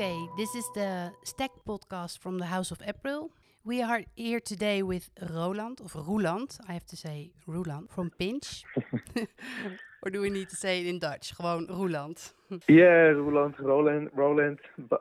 This is the Stack podcast from the House of April. We are here today with Roland, of Roeland, I have to say Roeland, from Pinch. or do we need to say it in Dutch? Gewoon Roeland. yeah, Roland, Roland, Roland,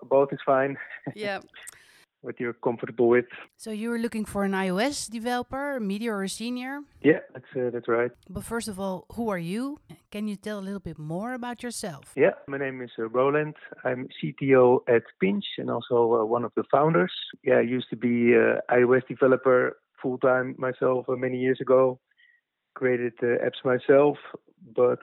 both is fine. yeah. what you're comfortable with. So you were looking for an iOS developer, a medior or a senior? Yeah, that's uh, that's right. But first of all, who are you? Can you tell a little bit more about yourself? Yeah, my name is uh, Roland. I'm CTO at Pinch and also uh, one of the founders. Yeah, I used to be uh, iOS developer full time myself uh, many years ago. Created uh, apps myself, but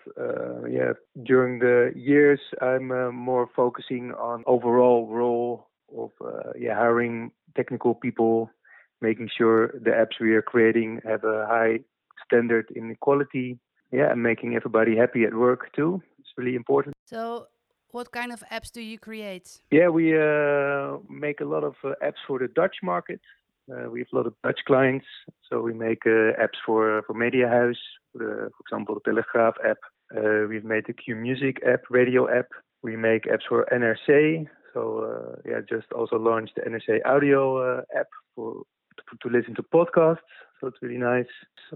yeah, during the years I'm more focusing on overall role of uh, yeah hiring technical people, making sure the apps we are creating have a high standard in quality. Yeah, and making everybody happy at work too. It's really important. So, what kind of apps do you create? Yeah, we uh, make a lot of uh, apps for the Dutch market. Uh, we have a lot of Dutch clients, so we make uh, apps for for Mediahuis, for, the, for example, the Telegraaf app. Uh, we've made the Q Music app, radio app. We make apps for NRC, so uh, yeah, just also launched the NRC Audio uh, app for to, to, listen to podcasts. So it's really nice.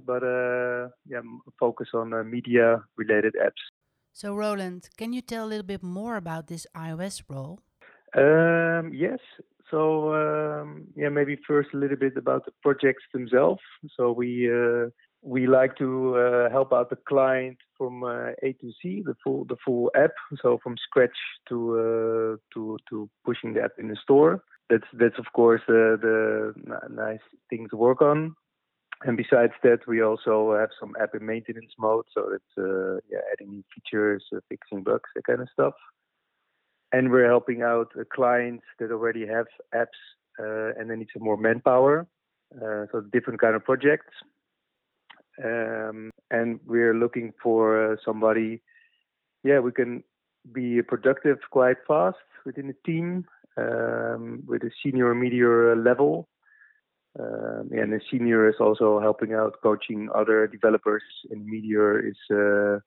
But uh, yeah, focus on media related apps. So Roland, can you tell a little bit more about this iOS role? Um, yes. So um, yeah, maybe first a little bit about the projects themselves. So we uh, we like to uh, help out the client from uh, A to Z, the full the full app. So from scratch to uh, to to pushing the app in the store. That's that's of course uh, the nice thing to work on. And besides that, we also have some app in maintenance mode, so it's uh, yeah adding new features, uh, fixing bugs, that kind of stuff. And we're helping out clients that already have apps and they need some more manpower. so different kind of projects um, and we're looking for uh, somebody. Yeah, we can be productive quite fast within the team um, with a senior medior level. Um, and the senior is also helping out coaching other developers, and medior is uh,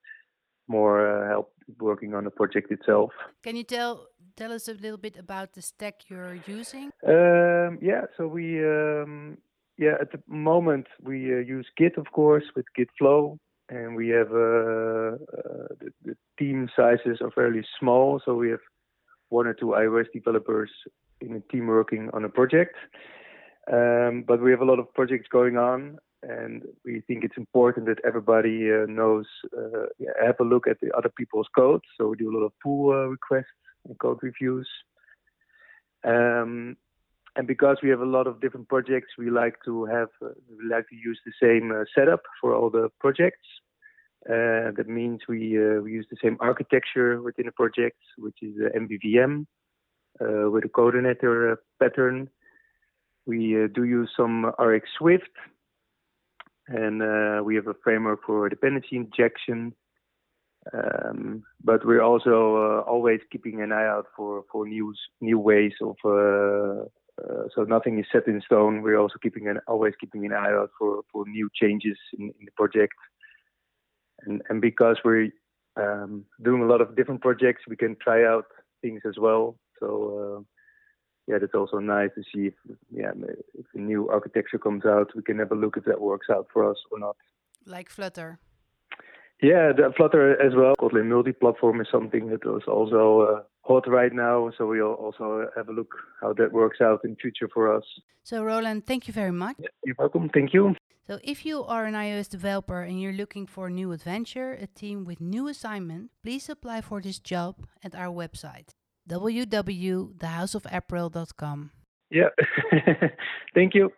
more uh, help working on the project itself. Can you tell tell us a little bit about the stack you're using? Um, yeah, so we um, yeah, at the moment we uh, use Git, of course, with Git Flow, and we have uh, uh, the, the, team sizes are fairly small, so we have one or two iOS developers in a team working on a project. Um, but we have a lot of projects going on, and we think it's important that everybody uh, knows, uh, yeah, have a look at the other people's code. So we do a lot of pull uh, requests and code reviews. Um, and because we have a lot of different projects, we like to have uh, we like to use the same uh, setup for all the projects. Uh, that means we uh, we use the same architecture within the projects, which is the MVVM uh, with a coordinator uh, pattern. We do use some RxSwift, and we have a framework for dependency injection. Um, but we're also always keeping an eye out for for new new ways of uh, so nothing is set in stone. We're also keeping an always keeping an eye out for, for new changes in, in the project. And and because we're um, doing a lot of different projects, we can try out things as well. So uh, yeah, that's also nice to see if yeah if a new architecture comes out, we can have a look if that works out for us or not. Like Flutter. Yeah, the Flutter as well. Kotlin multi-platform is something that is also uh, hot right now. So we'll also have a look how that works out in future for us. So Roland, thank you very much. You're welcome. Thank you. So if you are an iOS developer and you're looking for a new adventure, a team with new assignment, please apply for this job at our website www.thehouseofappril.com. Yeah. thank you.